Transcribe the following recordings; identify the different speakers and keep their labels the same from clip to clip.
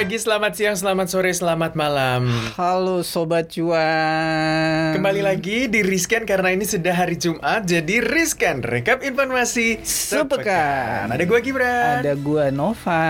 Speaker 1: Pagi, selamat siang, selamat sore, selamat malam.
Speaker 2: Halo Sobat Cuan
Speaker 1: Kembali lagi di Riskan karena ini sudah hari Jumat, jadi Riskan rekap informasi
Speaker 2: Sepekan.
Speaker 1: Ada gua Gibran.
Speaker 2: Ada gua Nova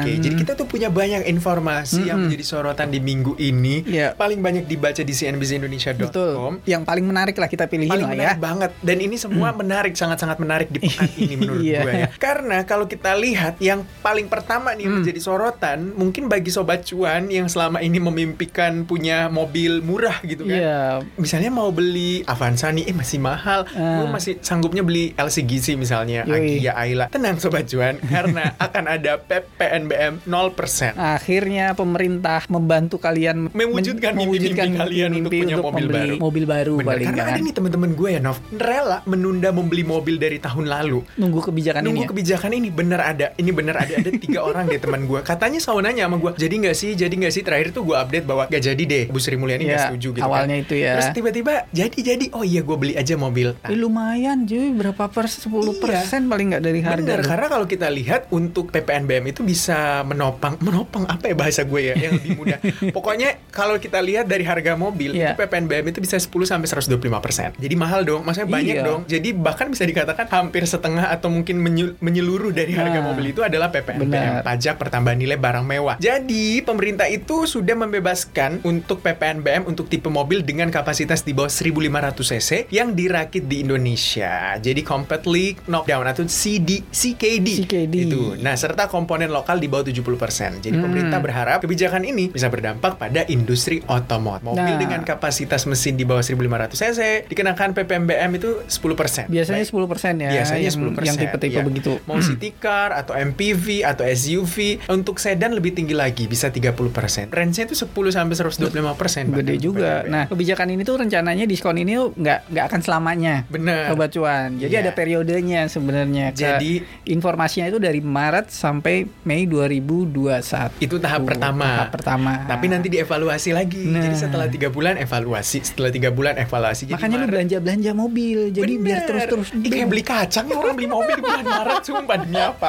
Speaker 1: Oke, jadi kita tuh punya banyak informasi yang menjadi sorotan di minggu ini.
Speaker 2: Iya.
Speaker 1: Paling banyak dibaca di
Speaker 2: Betul
Speaker 1: cnbcindonesia.com.
Speaker 2: Yang paling menarik lah kita pilihin
Speaker 1: paling
Speaker 2: lah ya
Speaker 1: menarik banget dan ini semua menarik sangat-sangat menarik di pekan ini menurut
Speaker 2: Iya.
Speaker 1: gue ya karena kalau kita lihat yang paling pertama nih yang
Speaker 2: Hmm.
Speaker 1: menjadi sorotan mungkin bagi sobat cuan yang selama ini memimpikan punya mobil murah gitu kan.
Speaker 2: Iya.
Speaker 1: Misalnya mau beli Avanza nih eh masih mahal.
Speaker 2: Ah.
Speaker 1: gue masih sanggupnya beli LCGC misalnya
Speaker 2: Yoi.
Speaker 1: Agia Ayla. Tenang sobat cuan karena akan ada PPNBM 0%
Speaker 2: Akhirnya pemerintah membantu kalian
Speaker 1: Mewujudkan mimpi-mimpi kalian untuk punya mobil
Speaker 2: membeli
Speaker 1: baru.
Speaker 2: mobil baru
Speaker 1: Bener,
Speaker 2: paling
Speaker 1: karena
Speaker 2: kan
Speaker 1: ada nih teman-teman gue ya Nov. Rela menunda membeli mobil dari tahun lalu.
Speaker 2: Nunggu kebijakan
Speaker 1: nunggu
Speaker 2: ini ya?
Speaker 1: kebijakan ini. Bener ada ini bener ada ada tiga orang deh teman gue. Katanya selalu nanya sama gue jadi nggak sih jadi nggak sih terakhir tuh gue update bahwa gak jadi deh Bu Sri Mulyani nggak
Speaker 2: Iya,
Speaker 1: setuju gitu
Speaker 2: awalnya
Speaker 1: kan.
Speaker 2: itu ya.
Speaker 1: terus tiba-tiba jadi jadi oh iya gue beli aja mobil Nah,
Speaker 2: Eh, lumayan cuy berapa persen 10 persen paling nggak dari harga
Speaker 1: Bener, karena kalau kita lihat untuk PPNBM itu bisa menopang, menopang apa ya bahasa gue ya yang lebih mudah. Pokoknya kalau kita lihat dari harga mobil,
Speaker 2: Iya.
Speaker 1: itu PPNBM itu bisa 10 sampai 125 persen. Jadi mahal dong, maksudnya banyak
Speaker 2: Iya.
Speaker 1: dong. Jadi bahkan bisa dikatakan hampir setengah atau mungkin menyeluruh dari harga
Speaker 2: Nah,
Speaker 1: mobil itu adalah PPNBM,
Speaker 2: benar.
Speaker 1: pajak pertambahan nilai barang mewah. Jadi pemerintah itu sudah membebaskan untuk PPNBM untuk tipe mobil dengan kapasitas di bawah 1500 cc yang dirakit di Indonesia. Jadi completely knockdown atau CD CKD.
Speaker 2: CKD.
Speaker 1: Itu. Nah, serta komponen lokal di bawah 70%. Jadi
Speaker 2: Hmm.
Speaker 1: pemerintah berharap kebijakan ini bisa berdampak pada industri otomotif. Mobil
Speaker 2: Nah.
Speaker 1: dengan kapasitas mesin di bawah 1500 cc dikenakan PPNBM itu 10%.
Speaker 2: Biasanya
Speaker 1: Baik.
Speaker 2: 10 persen ya
Speaker 1: Biasanya
Speaker 2: yang,
Speaker 1: 10%.
Speaker 2: Yang tipe-tipe
Speaker 1: iya.
Speaker 2: begitu
Speaker 1: Mau city car atau MPV atau SUV untuk sedan lebih tinggi lagi bisa 30%. Range-nya itu 10 sampai 125%.
Speaker 2: Gede juga.
Speaker 1: PPNBM.
Speaker 2: Nah, kebijakan ini tuh rencananya diskon ini nggak nggak akan selamanya.
Speaker 1: benar.
Speaker 2: Sobat cuan. Jadi
Speaker 1: Iya.
Speaker 2: ada periodenya sebenarnya.
Speaker 1: Jadi-
Speaker 2: informasinya itu dari Maret sampai Mei 2021.
Speaker 1: Itu tahap pertama.
Speaker 2: Tahap pertama.
Speaker 1: Tapi nanti dievaluasi lagi.
Speaker 2: Nah.
Speaker 1: Jadi setelah tiga bulan evaluasi, setelah tiga bulan evaluasi. Jadi
Speaker 2: makanya lu
Speaker 1: Maret-
Speaker 2: belanja belanja mobil. Jadi
Speaker 1: Bener.
Speaker 2: biar terus-terus.
Speaker 1: Ih, kayak beli kacang orang beli mobil di bulan Maret sumpah demi apa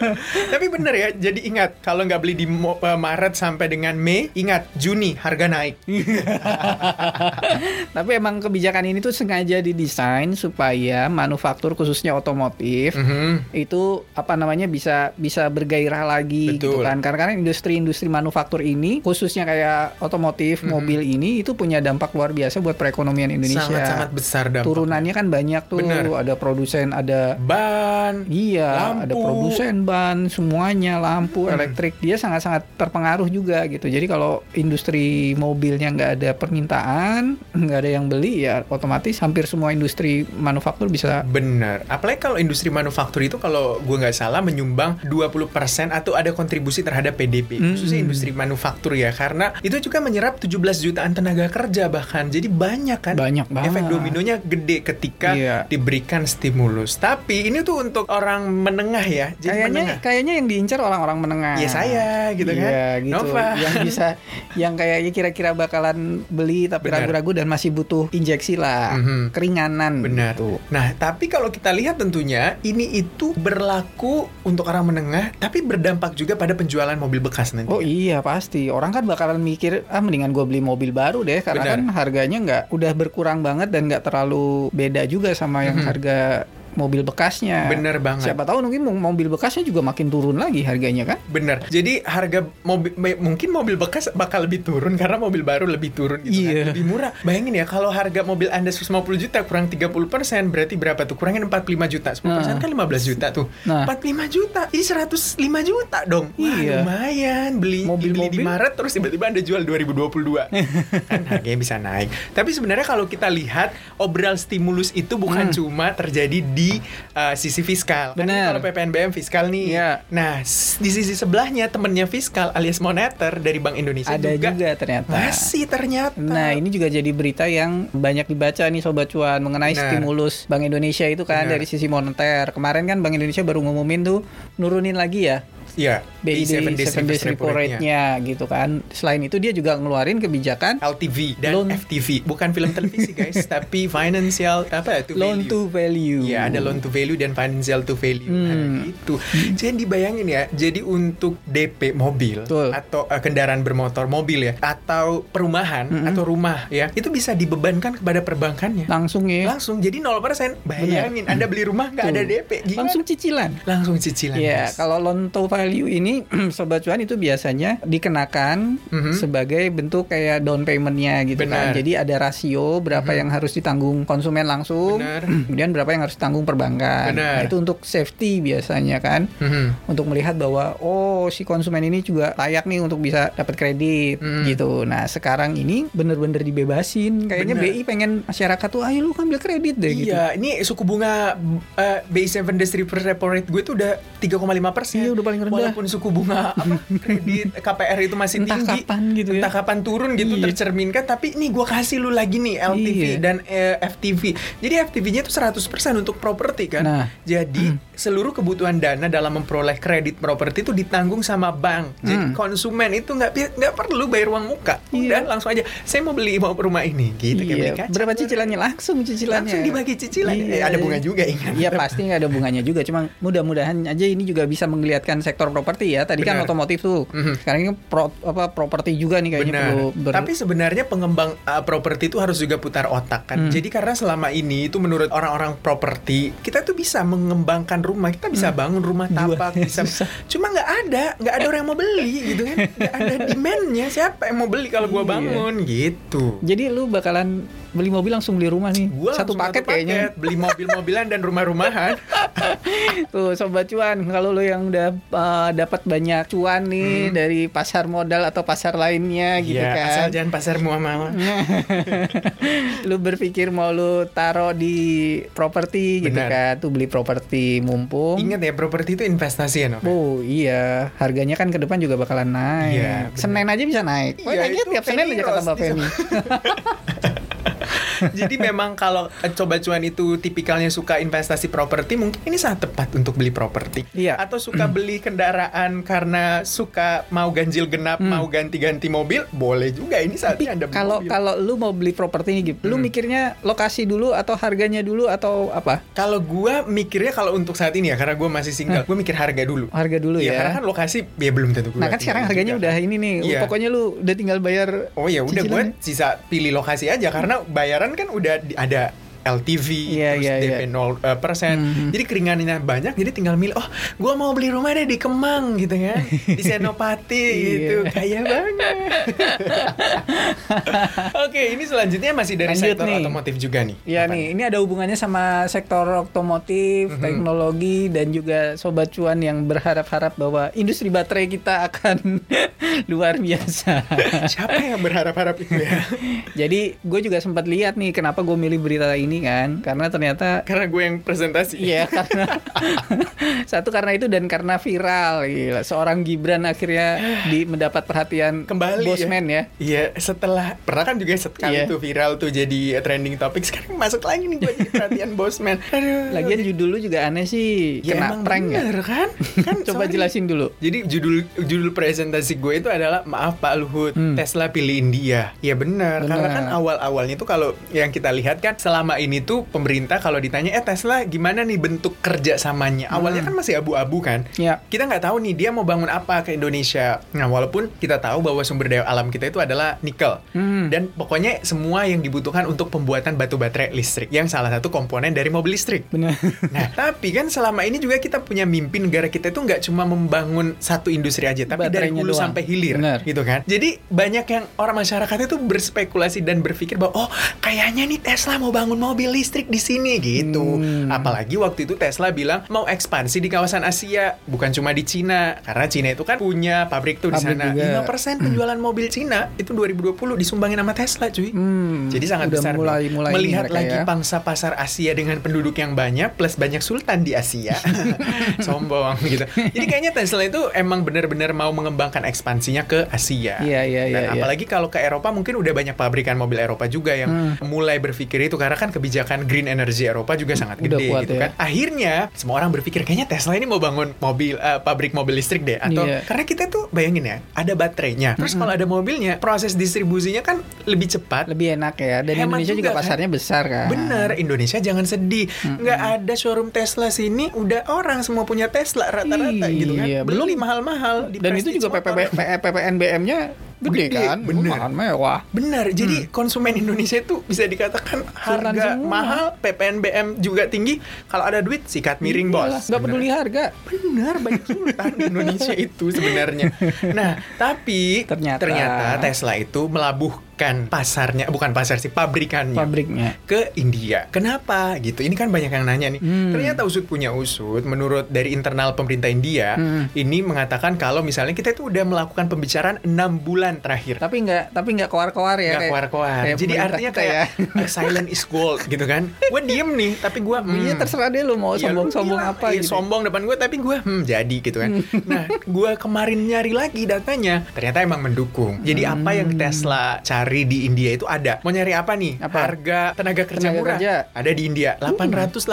Speaker 1: tapi bener ya jadi ingat kalau nggak beli di eh, Maret sampai dengan Mei ingat Juni harga naik
Speaker 2: Tapi emang kebijakan ini tuh sengaja didesain supaya manufaktur khususnya otomotif
Speaker 1: Mhm.
Speaker 2: itu apa namanya bisa bisa bergairah lagi gitu
Speaker 1: Betul.
Speaker 2: kan karena karena industri-industri manufaktur ini khususnya kayak otomotif
Speaker 1: Mhm.
Speaker 2: mobil ini itu punya dampak luar biasa buat perekonomian Indonesia
Speaker 1: sangat-sangat besar dampaknya
Speaker 2: turunannya kan banyak tuh
Speaker 1: Bener.
Speaker 2: ada produsen ada
Speaker 1: ban
Speaker 2: Iya,
Speaker 1: Lampu.
Speaker 2: ada produsen ban semuanya lampu,
Speaker 1: Hmm.
Speaker 2: elektrik dia sangat-sangat terpengaruh juga gitu. Jadi kalau industri mobilnya nggak ada permintaan, nggak ada yang beli ya otomatis hampir semua industri manufaktur bisa
Speaker 1: Bener. Apalagi kalau industri manufaktur itu kalau gue nggak salah menyumbang 20% atau ada kontribusi terhadap PDB.
Speaker 2: Mm-mm.
Speaker 1: Khususnya industri manufaktur ya. Karena itu juga menyerap 17 jutaan tenaga kerja bahkan. Jadi banyak kan.
Speaker 2: Banyak banget.
Speaker 1: Efek dominonya gede ketika
Speaker 2: Iya.
Speaker 1: diberikan stimulus. Tapi ini tuh untuk orang menengah ya. Jadi
Speaker 2: kayaknya
Speaker 1: menengah.
Speaker 2: kayaknya yang diincar orang-orang menengah.
Speaker 1: Ya saya gitu kan.
Speaker 2: Iya, gitu.
Speaker 1: Nova.
Speaker 2: Yang bisa yang kayaknya kira-kira bakalan beli tapi ragu-ragu dan masih butuh injeksi lah,
Speaker 1: Mhm.
Speaker 2: keringanan
Speaker 1: Benar.
Speaker 2: gitu.
Speaker 1: Nah, tapi kalau kita lihat tentunya ini itu berlaku untuk orang menengah, tapi berdampak juga pada penjualan mobil bekas nanti.
Speaker 2: Oh iya pasti orang kan bakalan mikir ah mendingan gue beli mobil baru deh karena
Speaker 1: Benar.
Speaker 2: kan harganya nggak udah berkurang banget dan nggak terlalu beda juga sama yang
Speaker 1: Mhm.
Speaker 2: harga mobil bekasnya.
Speaker 1: Bener banget.
Speaker 2: Siapa tahu mungkin mo- mobil bekasnya juga makin turun lagi harganya kan?
Speaker 1: Bener. Jadi harga mobil mungkin mobil bekas bakal lebih turun karena mobil baru lebih turun gitu
Speaker 2: Iya.
Speaker 1: kan. Lebih murah. Bayangin ya kalau harga mobil Anda 150 juta kurang 30% berarti berapa tuh? Kurangin 45 juta. 10%
Speaker 2: Nah.
Speaker 1: kan 15 juta tuh.
Speaker 2: Nah.
Speaker 1: 45 juta. Ini 105 juta dong. Wah,
Speaker 2: Iya.
Speaker 1: lumayan beli beli
Speaker 2: Mobil-mobil.
Speaker 1: di Maret terus tiba-tiba Anda jual 2022. kan harganya bisa naik. Tapi sebenarnya kalau kita lihat obral stimulus itu bukan
Speaker 2: Hmm.
Speaker 1: cuma terjadi di uh, sisi fiskal. Kan
Speaker 2: Bener.
Speaker 1: kalau PPNBM fiskal nih.
Speaker 2: Iya.
Speaker 1: Nah, di sisi sebelahnya temennya fiskal alias moneter dari Bank Indonesia
Speaker 2: Ada
Speaker 1: juga,
Speaker 2: juga ternyata.
Speaker 1: masih ternyata.
Speaker 2: Nah, ini juga jadi berita yang banyak dibaca nih Sobat Cuan mengenai
Speaker 1: Benar.
Speaker 2: stimulus Bank Indonesia itu kan
Speaker 1: Benar.
Speaker 2: dari sisi moneter. Kemarin kan Bank Indonesia baru ngumumin tuh nurunin lagi ya
Speaker 1: Iya.
Speaker 2: BI
Speaker 1: seven days
Speaker 2: seven days
Speaker 1: reverse
Speaker 2: repo rate-nya gitu kan. Selain itu dia juga ngeluarin kebijakan
Speaker 1: LTV dan
Speaker 2: Loan-
Speaker 1: FTV bukan film televisi guys tapi financial apa ya to
Speaker 2: loan
Speaker 1: value.
Speaker 2: to value.
Speaker 1: Iya ada loan to value dan financial to value
Speaker 2: Hmm.
Speaker 1: Nah, gitu. Jadi bayangin ya, jadi untuk DP mobil
Speaker 2: Betul.
Speaker 1: atau eh, kendaraan bermotor mobil ya atau perumahan
Speaker 2: Mm-mm.
Speaker 1: atau rumah ya itu bisa dibebankan kepada perbankannya.
Speaker 2: Langsung ya.
Speaker 1: Langsung jadi 0% Bayangin Anda beli rumah nggak ada. DP gimana?
Speaker 2: Langsung cicilan.
Speaker 1: langsung cicilan.
Speaker 2: Ya,
Speaker 1: guys.
Speaker 2: kalau loan to value ini sobat cuan itu biasanya dikenakan
Speaker 1: Mhm.
Speaker 2: sebagai bentuk kayak down paymentnya gitu kan.
Speaker 1: Benar.
Speaker 2: Jadi ada rasio berapa
Speaker 1: Mhm.
Speaker 2: yang harus ditanggung konsumen langsung,
Speaker 1: Benar.
Speaker 2: kemudian berapa yang harus ditanggung perbankan.
Speaker 1: Benar.
Speaker 2: Nah, itu untuk safety biasanya kan.
Speaker 1: Mhm.
Speaker 2: Untuk melihat bahwa oh si konsumen ini juga layak nih untuk bisa dapat kredit
Speaker 1: Mhm.
Speaker 2: gitu. Nah, sekarang ini bener-bener dibebasin. Kayaknya
Speaker 1: Benar.
Speaker 2: BI pengen masyarakat tuh ayo lu ambil kredit deh gitu.
Speaker 1: Iya, ini suku bunga uh, BI 7 days repo rate gue tuh udah 3,5 persen.
Speaker 2: Iya, udah paling rendah.
Speaker 1: Walaupun suku bunga apa, kredit KPR itu masih
Speaker 2: Entah
Speaker 1: tinggi.
Speaker 2: kapan gitu ya.
Speaker 1: Entah kapan turun gitu
Speaker 2: Iya.
Speaker 1: tercerminkan. Tapi nih gue kasih lu lagi nih LTV
Speaker 2: Iya.
Speaker 1: dan eh, FTV. Jadi FTV-nya itu 100% untuk properti kan.
Speaker 2: Nah.
Speaker 1: Jadi seluruh kebutuhan dana dalam memperoleh kredit properti itu ditanggung sama bank. Jadi
Speaker 2: Hmm.
Speaker 1: konsumen itu nggak nggak perlu bayar uang muka. Udah
Speaker 2: Iya.
Speaker 1: langsung aja. Saya mau beli mau rumah ini gitu kayak beli
Speaker 2: Iya.
Speaker 1: kaca.
Speaker 2: Berapa cicilannya langsung cicilannya?
Speaker 1: Langsung dibagi cicilan. Eh, ada bunga juga ingat.
Speaker 2: Iya pasti nggak ada bunganya juga. Cuma mudah-mudahan aja ini juga bisa menggeliatkan sektor properti ya. Tadi kan
Speaker 1: Benar.
Speaker 2: otomotif tuh.
Speaker 1: Mhm.
Speaker 2: Sekarang ini pro, apa properti juga nih kayaknya
Speaker 1: Benar.
Speaker 2: perlu ber-
Speaker 1: Tapi sebenarnya pengembang uh, properti itu harus juga putar otak kan.
Speaker 2: Hmm.
Speaker 1: Jadi karena selama ini itu menurut orang-orang properti kita tuh bisa mengembangkan rumah, kita bisa bangun rumah
Speaker 2: Jual.
Speaker 1: tapak, bisa. Cuma nggak ada, nggak ada orang yang mau beli gitu kan. Nggak ada demandnya. Siapa yang mau beli kalau gua
Speaker 2: Iya.
Speaker 1: bangun gitu.
Speaker 2: Jadi lu bakalan beli mobil langsung beli rumah nih.
Speaker 1: Gua
Speaker 2: satu
Speaker 1: langsung
Speaker 2: paket kayaknya.
Speaker 1: beli mobil-mobilan dan rumah-rumahan.
Speaker 2: Tuh sobat cuan, kalau lu yang udah uh, dapat banyak cuan nih dari pasar modal atau pasar lainnya gitu
Speaker 1: Hmm. Iya,
Speaker 2: kan.
Speaker 1: asal jangan pasar muamalah.
Speaker 2: lu berpikir mau lu taruh di properti gitu kan, tuh beli properti mumpung.
Speaker 1: Ingat ya, properti itu investasi ya, Nov.
Speaker 2: Oh iya, harganya kan ke depan juga bakalan naik. Senin aja bisa naik. Wah,
Speaker 1: Iya,
Speaker 2: kayaknya
Speaker 1: itu
Speaker 2: tiap Senin aja kata Mbak.
Speaker 1: Jadi memang kalau eh, coba cuan itu tipikalnya suka investasi properti, mungkin ini saat tepat untuk beli properti.
Speaker 2: Iya.
Speaker 1: Atau suka beli kendaraan karena suka mau ganjil genap,
Speaker 2: Hmm.
Speaker 1: mau ganti-ganti mobil, boleh juga. Ini saatnya Anda beli
Speaker 2: Kalau
Speaker 1: mobil.
Speaker 2: kalau lu mau beli properti ini gitu, lu
Speaker 1: Hmm.
Speaker 2: mikirnya lokasi dulu atau harganya dulu atau apa?
Speaker 1: Kalau gua mikirnya kalau untuk saat ini ya, karena gua masih single, gua mikir harga dulu.
Speaker 2: Harga dulu
Speaker 1: Iya,
Speaker 2: ya.
Speaker 1: karena kan lokasi ya belum tentu gua
Speaker 2: nah kan sekarang harganya
Speaker 1: juga.
Speaker 2: udah ini nih.
Speaker 1: Iya.
Speaker 2: Pokoknya lu udah tinggal bayar.
Speaker 1: Oh ya udah gue
Speaker 2: cicilannya.
Speaker 1: sisa pilih lokasi aja karena bayaran kan udah ada LTV
Speaker 2: Iya,
Speaker 1: terus
Speaker 2: iya,
Speaker 1: DP
Speaker 2: iya.
Speaker 1: 0 eh, persen.
Speaker 2: Mhm.
Speaker 1: Jadi keringannya banyak jadi tinggal milih oh gue mau beli rumah deh di Kemang gitu ya di Senopati gitu
Speaker 2: Iya.
Speaker 1: kaya banget. Oke ini selanjutnya masih dari
Speaker 2: Lanjut
Speaker 1: sektor
Speaker 2: nih.
Speaker 1: otomotif juga nih.
Speaker 2: Ya
Speaker 1: Apa
Speaker 2: nih, ini ada hubungannya sama sektor otomotif,
Speaker 1: Mhm.
Speaker 2: teknologi dan juga sobat cuan yang berharap-harap bahwa industri baterai kita akan luar biasa.
Speaker 1: Siapa yang berharap-harap itu ya?
Speaker 2: Jadi gue juga sempat lihat nih kenapa gue milih berita ini kan, karena ternyata
Speaker 1: Karena gue yang presentasi.
Speaker 2: Iya karena satu karena itu dan karena viral gila. Seorang Gibran akhirnya di mendapat perhatian
Speaker 1: Kembali ya.
Speaker 2: bosman ya.
Speaker 1: Iya, setelah pernah kan juga sekali
Speaker 2: Iya.
Speaker 1: tuh viral tuh jadi trending topik. Sekarang masuk lagi nih gue jadi perhatian bosman. Aduh.
Speaker 2: Lagian judul lu juga aneh sih,
Speaker 1: ya
Speaker 2: kena
Speaker 1: emang
Speaker 2: prank ya.
Speaker 1: bener kan? kan
Speaker 2: Coba
Speaker 1: sorry.
Speaker 2: jelasin dulu.
Speaker 1: Jadi judul judul presentasi gue itu adalah maaf Pak Luhut
Speaker 2: Hmm.
Speaker 1: Tesla pilih India. Ya
Speaker 2: benar
Speaker 1: karena kan awal-awalnya tuh kalau yang kita lihat kan selama ini tuh pemerintah kalau ditanya eh Tesla gimana nih bentuk kerjasamanya. Awalnya
Speaker 2: Hmm.
Speaker 1: kan masih abu-abu kan.
Speaker 2: Ya.
Speaker 1: Kita nggak tahu nih dia mau bangun apa ke Indonesia. Nah walaupun kita tahu bahwa sumber daya alam kita itu adalah nikel.
Speaker 2: Hmm.
Speaker 1: Dan pokoknya semua yang dibutuhkan untuk pembuatan batu baterai listrik yang salah satu komponen dari mobil listrik.
Speaker 2: Benar.
Speaker 1: Nah, tapi kan selama ini juga kita punya mimpi negara kita itu nggak cuma membangun satu industri aja, tapi dari
Speaker 2: Baterainya
Speaker 1: hulu
Speaker 2: doang.
Speaker 1: sampai hilir,
Speaker 2: Benar.
Speaker 1: gitu kan. Jadi banyak yang orang masyarakat itu berspekulasi dan berpikir bahwa oh kayaknya nih Tesla mau bangun mobil listrik di sini gitu.
Speaker 2: Hmm.
Speaker 1: Apalagi waktu itu Tesla bilang mau ekspansi di kawasan Asia, bukan cuma di Cina, karena Cina itu kan punya pabrik tuh di sana.
Speaker 2: juga.
Speaker 1: 5% penjualan mobil Cina itu 2020 disumbangin sama Tesla, cuy.
Speaker 2: Hmm,
Speaker 1: Jadi sangat
Speaker 2: udah
Speaker 1: besar
Speaker 2: mulai mulai
Speaker 1: melihat lagi
Speaker 2: ya.
Speaker 1: pangsa pasar Asia dengan penduduk yang banyak plus banyak sultan di Asia. Sombong gitu. Jadi kayaknya Tesla itu emang benar-benar mau mengembangkan ekspansinya ke Asia.
Speaker 2: Iya, iya,
Speaker 1: Dan
Speaker 2: iya, iya.
Speaker 1: apalagi kalau ke Eropa mungkin udah banyak pabrikan mobil Eropa juga yang
Speaker 2: Hmm.
Speaker 1: mulai berpikir itu karena kan kebijakan green energy Eropa juga sangat
Speaker 2: Udah
Speaker 1: gede
Speaker 2: kuat
Speaker 1: gitu
Speaker 2: ya.
Speaker 1: kan. Akhirnya semua orang berpikir kayaknya Tesla ini mau bangun mobil eh, pabrik mobil listrik deh atau
Speaker 2: Iya.
Speaker 1: karena kita tuh bayangin ya, ada baterainya. Terus kalau ada mobilnya, proses distribusinya kan lebih cepat.
Speaker 2: lebih enak ya. Dan
Speaker 1: Hemat
Speaker 2: Indonesia juga,
Speaker 1: juga, kan?
Speaker 2: pasarnya besar kan.
Speaker 1: Bener, Indonesia jangan sedih. Nggak ada showroom Tesla sini, udah orang semua punya Tesla rata-rata gitu kan.
Speaker 2: Iya,
Speaker 1: Beli
Speaker 2: belum-
Speaker 1: mahal-mahal.
Speaker 2: Dan itu juga
Speaker 1: Motor.
Speaker 2: Gede,
Speaker 1: Gede,
Speaker 2: kan.
Speaker 1: bener.
Speaker 2: Makan mewah.
Speaker 1: Benar, jadi konsumen Indonesia itu bisa dikatakan
Speaker 2: Sultan
Speaker 1: harga
Speaker 2: semua.
Speaker 1: mahal, PPNBM juga tinggi. Kalau ada duit, sikat miring
Speaker 2: Iyalah,
Speaker 1: bos.
Speaker 2: Nggak peduli harga.
Speaker 1: Benar, banyak sultan di Indonesia itu sebenarnya. Nah, tapi
Speaker 2: Ternyata.
Speaker 1: Tesla itu melabuhkan pasarnya, bukan pasar sih, pabrikannya.
Speaker 2: Pabriknya.
Speaker 1: ke India. Kenapa gitu? Ini kan banyak yang nanya nih.
Speaker 2: Hmm.
Speaker 1: Ternyata usut punya usut. Menurut dari internal pemerintah India,
Speaker 2: Hmm.
Speaker 1: ini mengatakan kalau misalnya kita itu udah melakukan pembicaraan enam bulan terakhir.
Speaker 2: Tapi nggak tapi nggak koar-koar ya.
Speaker 1: Nggak keluar-keluar.
Speaker 2: kayak
Speaker 1: Jadi artinya kayak
Speaker 2: ya.
Speaker 1: uh, silent is gold gitu kan. Gue diem nih, tapi gue
Speaker 2: Iya terserah deh lu mau
Speaker 1: Ya, lu
Speaker 2: sombong-sombong apa
Speaker 1: iya,
Speaker 2: gitu.
Speaker 1: sombong depan gue tapi gue hmm jadi gitu kan nah gue kemarin nyari lagi datanya ternyata emang mendukung jadi apa yang
Speaker 2: Hmm.
Speaker 1: Tesla cari di India itu ada. Mau nyari apa nih?
Speaker 2: Apa?
Speaker 1: harga tenaga kerja
Speaker 2: Tenaga
Speaker 1: murah.
Speaker 2: kerja.
Speaker 1: ada di India. 880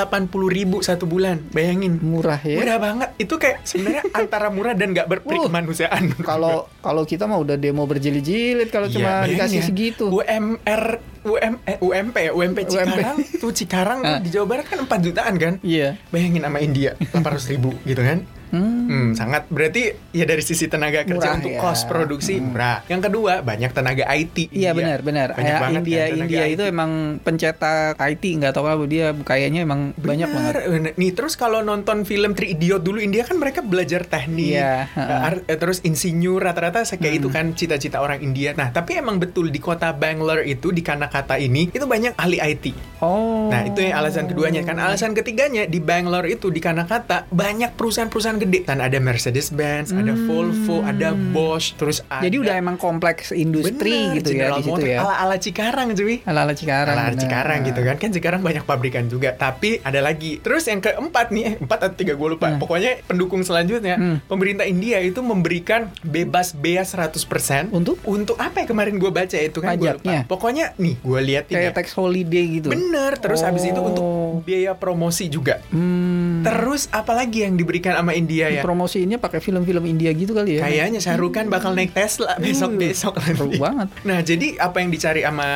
Speaker 1: ribu satu bulan. Bayangin.
Speaker 2: Murah ya.
Speaker 1: murah banget. Itu kayak sebenarnya antara murah dan nggak berperik
Speaker 2: Uh,
Speaker 1: kemanusiaan.
Speaker 2: Kalau kalau kita mah udah demo berjilid-jilid kalau
Speaker 1: Iya,
Speaker 2: cuma dikasih
Speaker 1: ya.
Speaker 2: segitu.
Speaker 1: UMR UM eh, UMP ya? UMP Cikarang. Tuh Cikarang tuh
Speaker 2: Ah.
Speaker 1: di Jawa Barat kan 4 jutaan kan?
Speaker 2: Iya.
Speaker 1: Bayangin sama India 800 ribu gitu kan
Speaker 2: Hmm.
Speaker 1: Hmm, sangat berarti ya dari sisi tenaga kerja
Speaker 2: Murah
Speaker 1: untuk
Speaker 2: ya.
Speaker 1: cost produksi
Speaker 2: Hmm.
Speaker 1: murah. Yang kedua banyak tenaga IT.
Speaker 2: Iya benar benar.
Speaker 1: Banyak
Speaker 2: Ya,
Speaker 1: banget
Speaker 2: India
Speaker 1: kan tenaga
Speaker 2: India
Speaker 1: IT.
Speaker 2: itu emang pencetak IT nggak tahu apa dia kayaknya emang banyak banget.
Speaker 1: Bener. Nih terus kalau nonton film Three Idiot dulu India kan mereka belajar teknik, eh,
Speaker 2: heeh.
Speaker 1: ar- eh, terus insinyur rata-rata kayak
Speaker 2: Hmm.
Speaker 1: itu kan cita-cita orang India. Nah tapi emang betul di kota Bangalore itu di Kanakata ini itu banyak ahli IT.
Speaker 2: Oh.
Speaker 1: Nah itu yang alasan keduanya kan alasan ketiganya di Bangalore itu di Kanakata banyak perusahaan-perusahaan gede dan ada Mercedes-Benz, ada Volvo, ada Bosch, terus ada
Speaker 2: Hmm. Jadi udah emang kompleks industri
Speaker 1: Bener,
Speaker 2: gitu ya di situ ya.
Speaker 1: Ala-ala Cikarang cuy.
Speaker 2: Ala-ala Cikarang.
Speaker 1: Ala-ala
Speaker 2: benar.
Speaker 1: Cikarang gitu kan. Kan Cikarang banyak pabrikan juga. Tapi ada lagi. Terus yang keempat nih, eh, empat atau tiga gue lupa.
Speaker 2: Hmm.
Speaker 1: Pokoknya pendukung selanjutnya,
Speaker 2: Hmm.
Speaker 1: pemerintah India itu memberikan bebas bea 100%
Speaker 2: Untuk?
Speaker 1: untuk apa ya kemarin gue baca itu kan gue lupa. Pokoknya nih gue lihat.
Speaker 2: Kayak tax holiday gitu.
Speaker 1: Bener. Terus habis itu
Speaker 2: Oh.
Speaker 1: untuk biaya promosi juga.
Speaker 2: Hmm.
Speaker 1: Terus apalagi yang diberikan sama India ya?
Speaker 2: Promosiinnya pakai film-film India gitu kali ya.
Speaker 1: Kayaknya Shahrukh Khan bakal naik Tesla besok-besok
Speaker 2: Seru
Speaker 1: nanti.
Speaker 2: banget.
Speaker 1: Nah, jadi apa yang dicari sama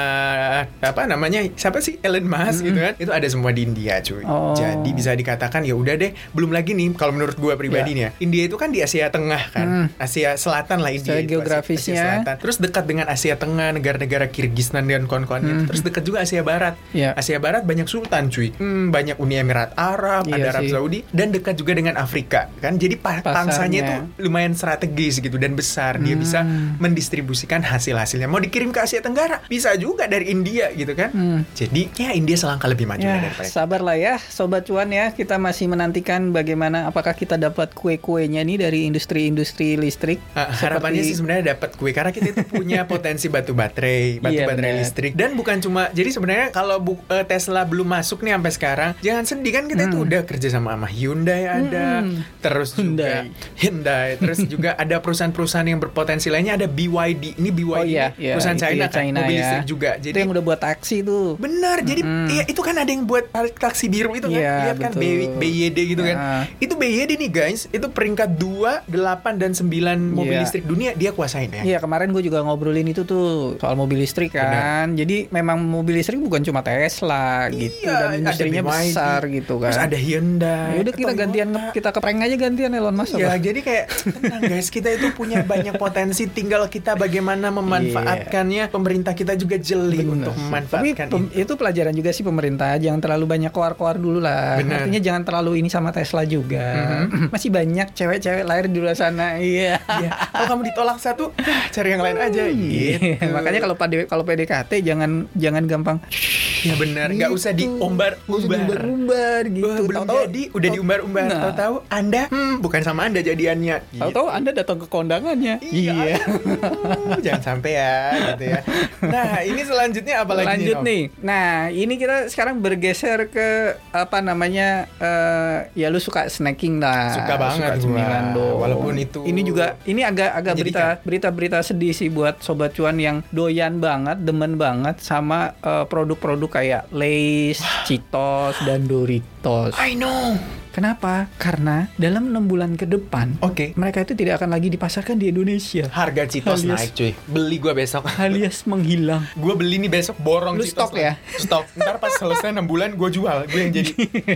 Speaker 1: apa namanya? Siapa sih Elon Musk gitu kan? Itu ada semua di India, cuy.
Speaker 2: Oh.
Speaker 1: Jadi bisa dikatakan ya udah deh, belum lagi nih kalau menurut gua pribadi nih ya. India itu kan di Asia Tengah kan.
Speaker 2: Hmm.
Speaker 1: Asia Selatan lah India. Itu,
Speaker 2: geografisnya.
Speaker 1: Asia Selatan. Terus dekat dengan Asia Tengah, negara-negara Kirgistan dan kawan-kawannya.
Speaker 2: Hmm.
Speaker 1: Terus dekat juga Asia Barat.
Speaker 2: Iya.
Speaker 1: Asia Barat banyak sultan, cuy. Hmm, banyak Uni Emirat Arab,
Speaker 2: Iya
Speaker 1: ada Arab. Saudi dan dekat juga dengan Afrika kan. Jadi pa-
Speaker 2: Pasarnya.
Speaker 1: pangsanya itu lumayan strategis gitu dan besar. Dia
Speaker 2: Hmm.
Speaker 1: bisa mendistribusikan hasil-hasilnya. Mau dikirim ke Asia Tenggara, bisa juga dari India gitu kan.
Speaker 2: Hmm.
Speaker 1: Jadi ya India selangkah lebih maju
Speaker 2: Ya,
Speaker 1: daripada
Speaker 2: sabar lah ya, sobat cuan ya. Kita masih menantikan bagaimana apakah kita dapat kue-kuenya nih dari industri-industri listrik.
Speaker 1: Ah, harapannya
Speaker 2: Seperti-
Speaker 1: sih sebenarnya dapat kue karena kita itu punya potensi batu baterai, batu
Speaker 2: Iya,
Speaker 1: baterai
Speaker 2: benar.
Speaker 1: listrik dan bukan cuma jadi sebenarnya kalau bu- eh, Tesla belum masuk nih sampai sekarang, jangan sedih kan kita itu
Speaker 2: Hmm.
Speaker 1: udah kerja sama sama Hyundai ada,
Speaker 2: Hmm.
Speaker 1: terus juga
Speaker 2: Hyundai.
Speaker 1: Hyundai, terus juga ada perusahaan-perusahaan yang berpotensi lainnya ada BYD. Ini BYD
Speaker 2: Oh iya, iya,
Speaker 1: perusahaan
Speaker 2: itu
Speaker 1: China
Speaker 2: ya,
Speaker 1: kan,
Speaker 2: China
Speaker 1: mobil
Speaker 2: ya.
Speaker 1: listrik juga.
Speaker 2: itu
Speaker 1: Jadi
Speaker 2: yang udah buat taksi tuh.
Speaker 1: Benar, jadi
Speaker 2: Mm-mm.
Speaker 1: iya itu kan ada yang buat taksi biru itu kan,
Speaker 2: Iya,
Speaker 1: lihat kan BYD gitu kan. Itu BYD nih guys, itu peringkat 2, 8 dan 9 mobil
Speaker 2: Iya.
Speaker 1: listrik dunia dia kuasain ya.
Speaker 2: Iya kemarin gue juga ngobrolin itu tuh soal mobil listrik kan. Jadi memang mobil listrik bukan cuma Tesla gitu
Speaker 1: Iya,
Speaker 2: dan
Speaker 1: ada
Speaker 2: industrinya
Speaker 1: BYD.
Speaker 2: besar gitu kan.
Speaker 1: Terus ada Hyundai.
Speaker 2: Ya udah kita gantian kita keprank aja gantian Elon Musk.
Speaker 1: Ya
Speaker 2: apa?
Speaker 1: jadi kayak tenang guys kita itu punya banyak potensi tinggal kita bagaimana memanfaatkannya pemerintah kita juga jeli
Speaker 2: Bener
Speaker 1: untuk memanfaatkan
Speaker 2: Tapi
Speaker 1: itu.
Speaker 2: itu pelajaran juga sih pemerintah jangan terlalu banyak keluar-keluar dulu lah.
Speaker 1: Bener.
Speaker 2: Artinya jangan terlalu ini sama Tesla juga.
Speaker 1: Mhm.
Speaker 2: Masih banyak cewek-cewek lahir di luar sana. Iya.
Speaker 1: Iya. Kalau kamu ditolak satu, cari yang lain aja gitu.
Speaker 2: Iya. Makanya kalau pada kalau PDKT jangan jangan gampang "Shh,
Speaker 1: Ya benar, nggak usah.
Speaker 2: Nggak usah diumbar-umbar gitu. Tahu-tahu-
Speaker 1: jadi, udah diumbar-umbar.
Speaker 2: Nah.
Speaker 1: Tahu-tahu Anda, hmm, bukan sama Anda jadiannya. Gitu.
Speaker 2: Tahu-tahu Anda datang ke kondangannya.
Speaker 1: Iya. aduh, jangan sampai ya, gitu ya. Nah, ini selanjutnya apa lagi
Speaker 2: Lanjut
Speaker 1: Nom?
Speaker 2: nih. Nah, ini kita sekarang bergeser ke apa namanya? eh, ya lu suka snacking lah.
Speaker 1: Suka banget gua.
Speaker 2: cemilan dong.
Speaker 1: Walaupun itu
Speaker 2: Ini juga ini agak agak berita
Speaker 1: menyedihkan.
Speaker 2: berita-berita sedih sih buat sobat cuan yang doyan banget, demen banget sama eh, produk-produk kayak Lay's, Cheetos dan Doritos.
Speaker 1: I know.
Speaker 2: Kenapa? Karena dalam enam bulan ke depan
Speaker 1: Oke.
Speaker 2: mereka itu tidak akan lagi dipasarkan di Indonesia.
Speaker 1: Harga Citos
Speaker 2: Alias-
Speaker 1: naik cuy. Beli gua besok.
Speaker 2: Alias menghilang.
Speaker 1: gue beli nih besok borong
Speaker 2: Lu
Speaker 1: Citos
Speaker 2: stok ya?
Speaker 1: Stok. Ntar pas selesai 6 bulan gue jual. Gue yang jadi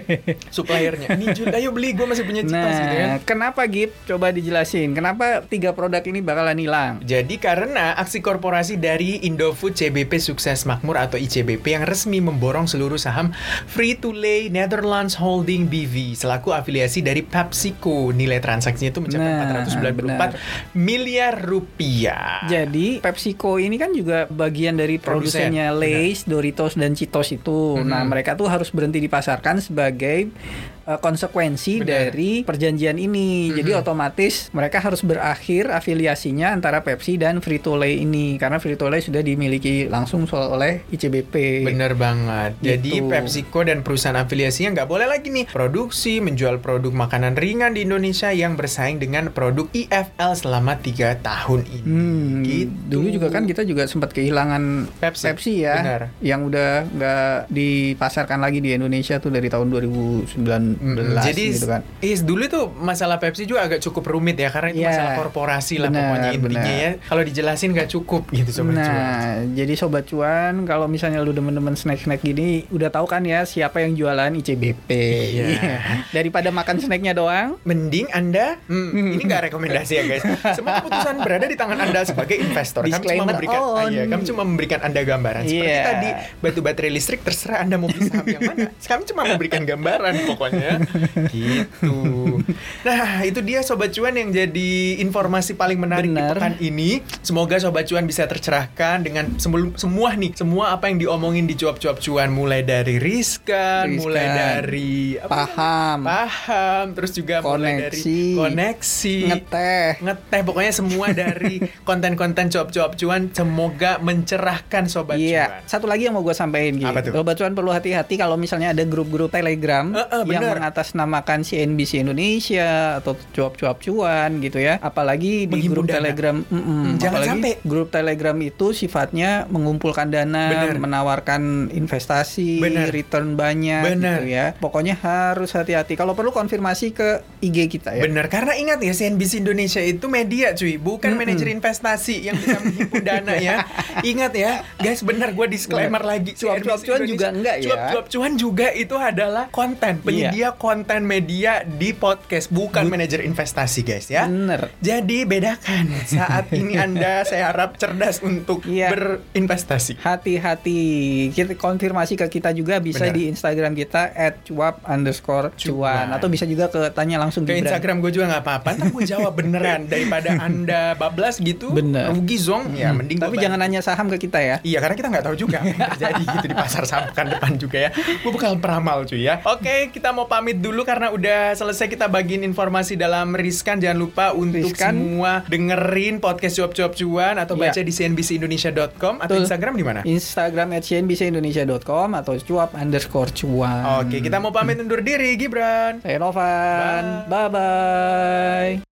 Speaker 1: suppliernya. Nih ayo beli. Gue masih punya Citos
Speaker 2: Nah,
Speaker 1: gitu kan.
Speaker 2: kenapa Gip? Coba dijelasin. Kenapa tiga produk ini bakalan hilang?
Speaker 1: Jadi karena aksi korporasi dari Indofood CBP Sukses Makmur atau ICBP yang resmi memborong seluruh saham Free to Lay Netherlands Holding BV selaku afiliasi dari PepsiCo. Nilai transaksinya itu mencapai
Speaker 2: Nah,
Speaker 1: 494 miliar rupiah.
Speaker 2: Jadi PepsiCo ini kan juga bagian dari
Speaker 1: Produsen,
Speaker 2: produsennya Lay's, Doritos dan Cheetos itu.
Speaker 1: Mhm.
Speaker 2: Nah, mereka tuh harus berhenti dipasarkan sebagai uh, konsekuensi
Speaker 1: Benar.
Speaker 2: dari perjanjian ini. Jadi
Speaker 1: Mhm.
Speaker 2: otomatis mereka harus berakhir afiliasinya antara Pepsi dan Frito Lay ini karena Frito Lay sudah dimiliki langsung oleh ICBP.
Speaker 1: Bener banget. Jadi
Speaker 2: Gitu.
Speaker 1: PepsiCo dan perusahaan afiliasinya nggak boleh lagi nih produksi menjual produk makanan ringan di Indonesia yang bersaing dengan produk IFL selama tiga tahun ini.
Speaker 2: Hmm,
Speaker 1: gitu.
Speaker 2: dulu juga kan kita juga sempat kehilangan
Speaker 1: Pepsi.
Speaker 2: ya,
Speaker 1: Benar.
Speaker 2: yang udah nggak dipasarkan lagi di Indonesia tuh dari tahun 2019
Speaker 1: Mm, Jadi
Speaker 2: gitu kan.
Speaker 1: is dulu tuh masalah Pepsi juga agak cukup rumit ya karena itu
Speaker 2: Iya.
Speaker 1: masalah korporasi lah
Speaker 2: Benar,
Speaker 1: pokoknya intinya
Speaker 2: benar.
Speaker 1: ya. Kalau dijelasin nggak cukup gitu sobat
Speaker 2: nah,
Speaker 1: cuan.
Speaker 2: jadi sobat cuan kalau misalnya lu demen-demen snack-snack gini, udah tahu kan ya siapa yang jualan ICBP.
Speaker 1: Iya.
Speaker 2: Daripada makan snacknya doang,
Speaker 1: Mending Anda, hmm, ini nggak rekomendasi ya guys. Semua keputusan berada di tangan Anda sebagai investor. Kami cuma memberikan, ah,
Speaker 2: on.
Speaker 1: iya, kami cuma memberikan Anda gambaran. Seperti
Speaker 2: Iya.
Speaker 1: tadi batu baterai listrik terserah Anda mau beli saham yang mana. Kami cuma memberikan gambaran pokoknya. Gitu. Nah itu dia sobat cuan yang jadi informasi paling menarik di
Speaker 2: Benar.
Speaker 1: pekan ini. Semoga sobat cuan bisa tercerahkan dengan semua nih, semua apa yang diomongin di cuap-cuap cuan, mulai dari riskan,
Speaker 2: Riskan.
Speaker 1: mulai dari apa
Speaker 2: paham,
Speaker 1: paham terus juga mulai dari
Speaker 2: Koneksi.
Speaker 1: koneksi
Speaker 2: ngeteh.
Speaker 1: ngeteh pokoknya semua dari konten-konten cuap-cuap cuan semoga mencerahkan sobat
Speaker 2: Iya,
Speaker 1: cuan
Speaker 2: satu lagi yang mau gue sampaikan gitu. Sobat cuan perlu hati-hati kalau misalnya ada grup-grup Telegram
Speaker 1: Eh, eh,
Speaker 2: yang
Speaker 1: bener.
Speaker 2: Mengatasnamakan CNBC Indonesia atau cuap-cuap cuan gitu ya. Apalagi di
Speaker 1: Menghimpun
Speaker 2: grup
Speaker 1: dana.
Speaker 2: Telegram.
Speaker 1: Hmm, jangan
Speaker 2: apalagi
Speaker 1: sampai.
Speaker 2: grup Telegram itu sifatnya mengumpulkan dana,
Speaker 1: Bener.
Speaker 2: menawarkan investasi,
Speaker 1: Bener.
Speaker 2: return banyak
Speaker 1: Bener.
Speaker 2: gitu ya. Pokoknya harus hati-hati. Kalau perlu konfirmasi ke IG kita ya.
Speaker 1: Bener, karena ingat ya CNBC Indonesia itu media cuy, bukan
Speaker 2: Mm-mm.
Speaker 1: manajer investasi yang bisa menghimpun dana ya. Ingat ya, guys bener gue disclaimer lagi.
Speaker 2: Cuap-cuap cuan juga enggak ya.
Speaker 1: Cuap-cuap cuan juga itu adalah konten, penyedia konten media di podcast, bukan manajer investasi guys ya.
Speaker 2: Bener.
Speaker 1: Jadi bedakan saat ini Anda saya harap cerdas untuk
Speaker 2: Iya.
Speaker 1: berinvestasi.
Speaker 2: Hati-hati. Kita konfirmasi ke kita juga bisa
Speaker 1: Benar.
Speaker 2: di Instagram kita @cuap underscore cuan atau bisa juga ke tanya langsung
Speaker 1: Ke
Speaker 2: Gibran.
Speaker 1: Instagram gue juga nggak apa-apa, ntar gue jawab beneran daripada Anda bablas gitu,
Speaker 2: Bener.
Speaker 1: rugi zong, ya
Speaker 2: Hmm,
Speaker 1: mending
Speaker 2: Tapi jangan nanya saham ke kita ya.
Speaker 1: Iya karena kita nggak tahu juga terjadi gitu di pasar saham pekan depan juga ya. Gue bakal peramal cuy ya. Oke kita mau pamit dulu karena udah selesai kita bagiin informasi dalam Riskan. Jangan lupa untuk
Speaker 2: Riskan.
Speaker 1: semua dengerin podcast cuap-cuap cuan atau
Speaker 2: Iya.
Speaker 1: baca di cnbcindonesia.com atau
Speaker 2: Betul.
Speaker 1: Instagram di mana?
Speaker 2: Instagram @cnbcindonesia.com atau cuap underscore cuan.
Speaker 1: Oke kita mau pamit undur diri Gibran.
Speaker 2: Saya Novan. Bye bye.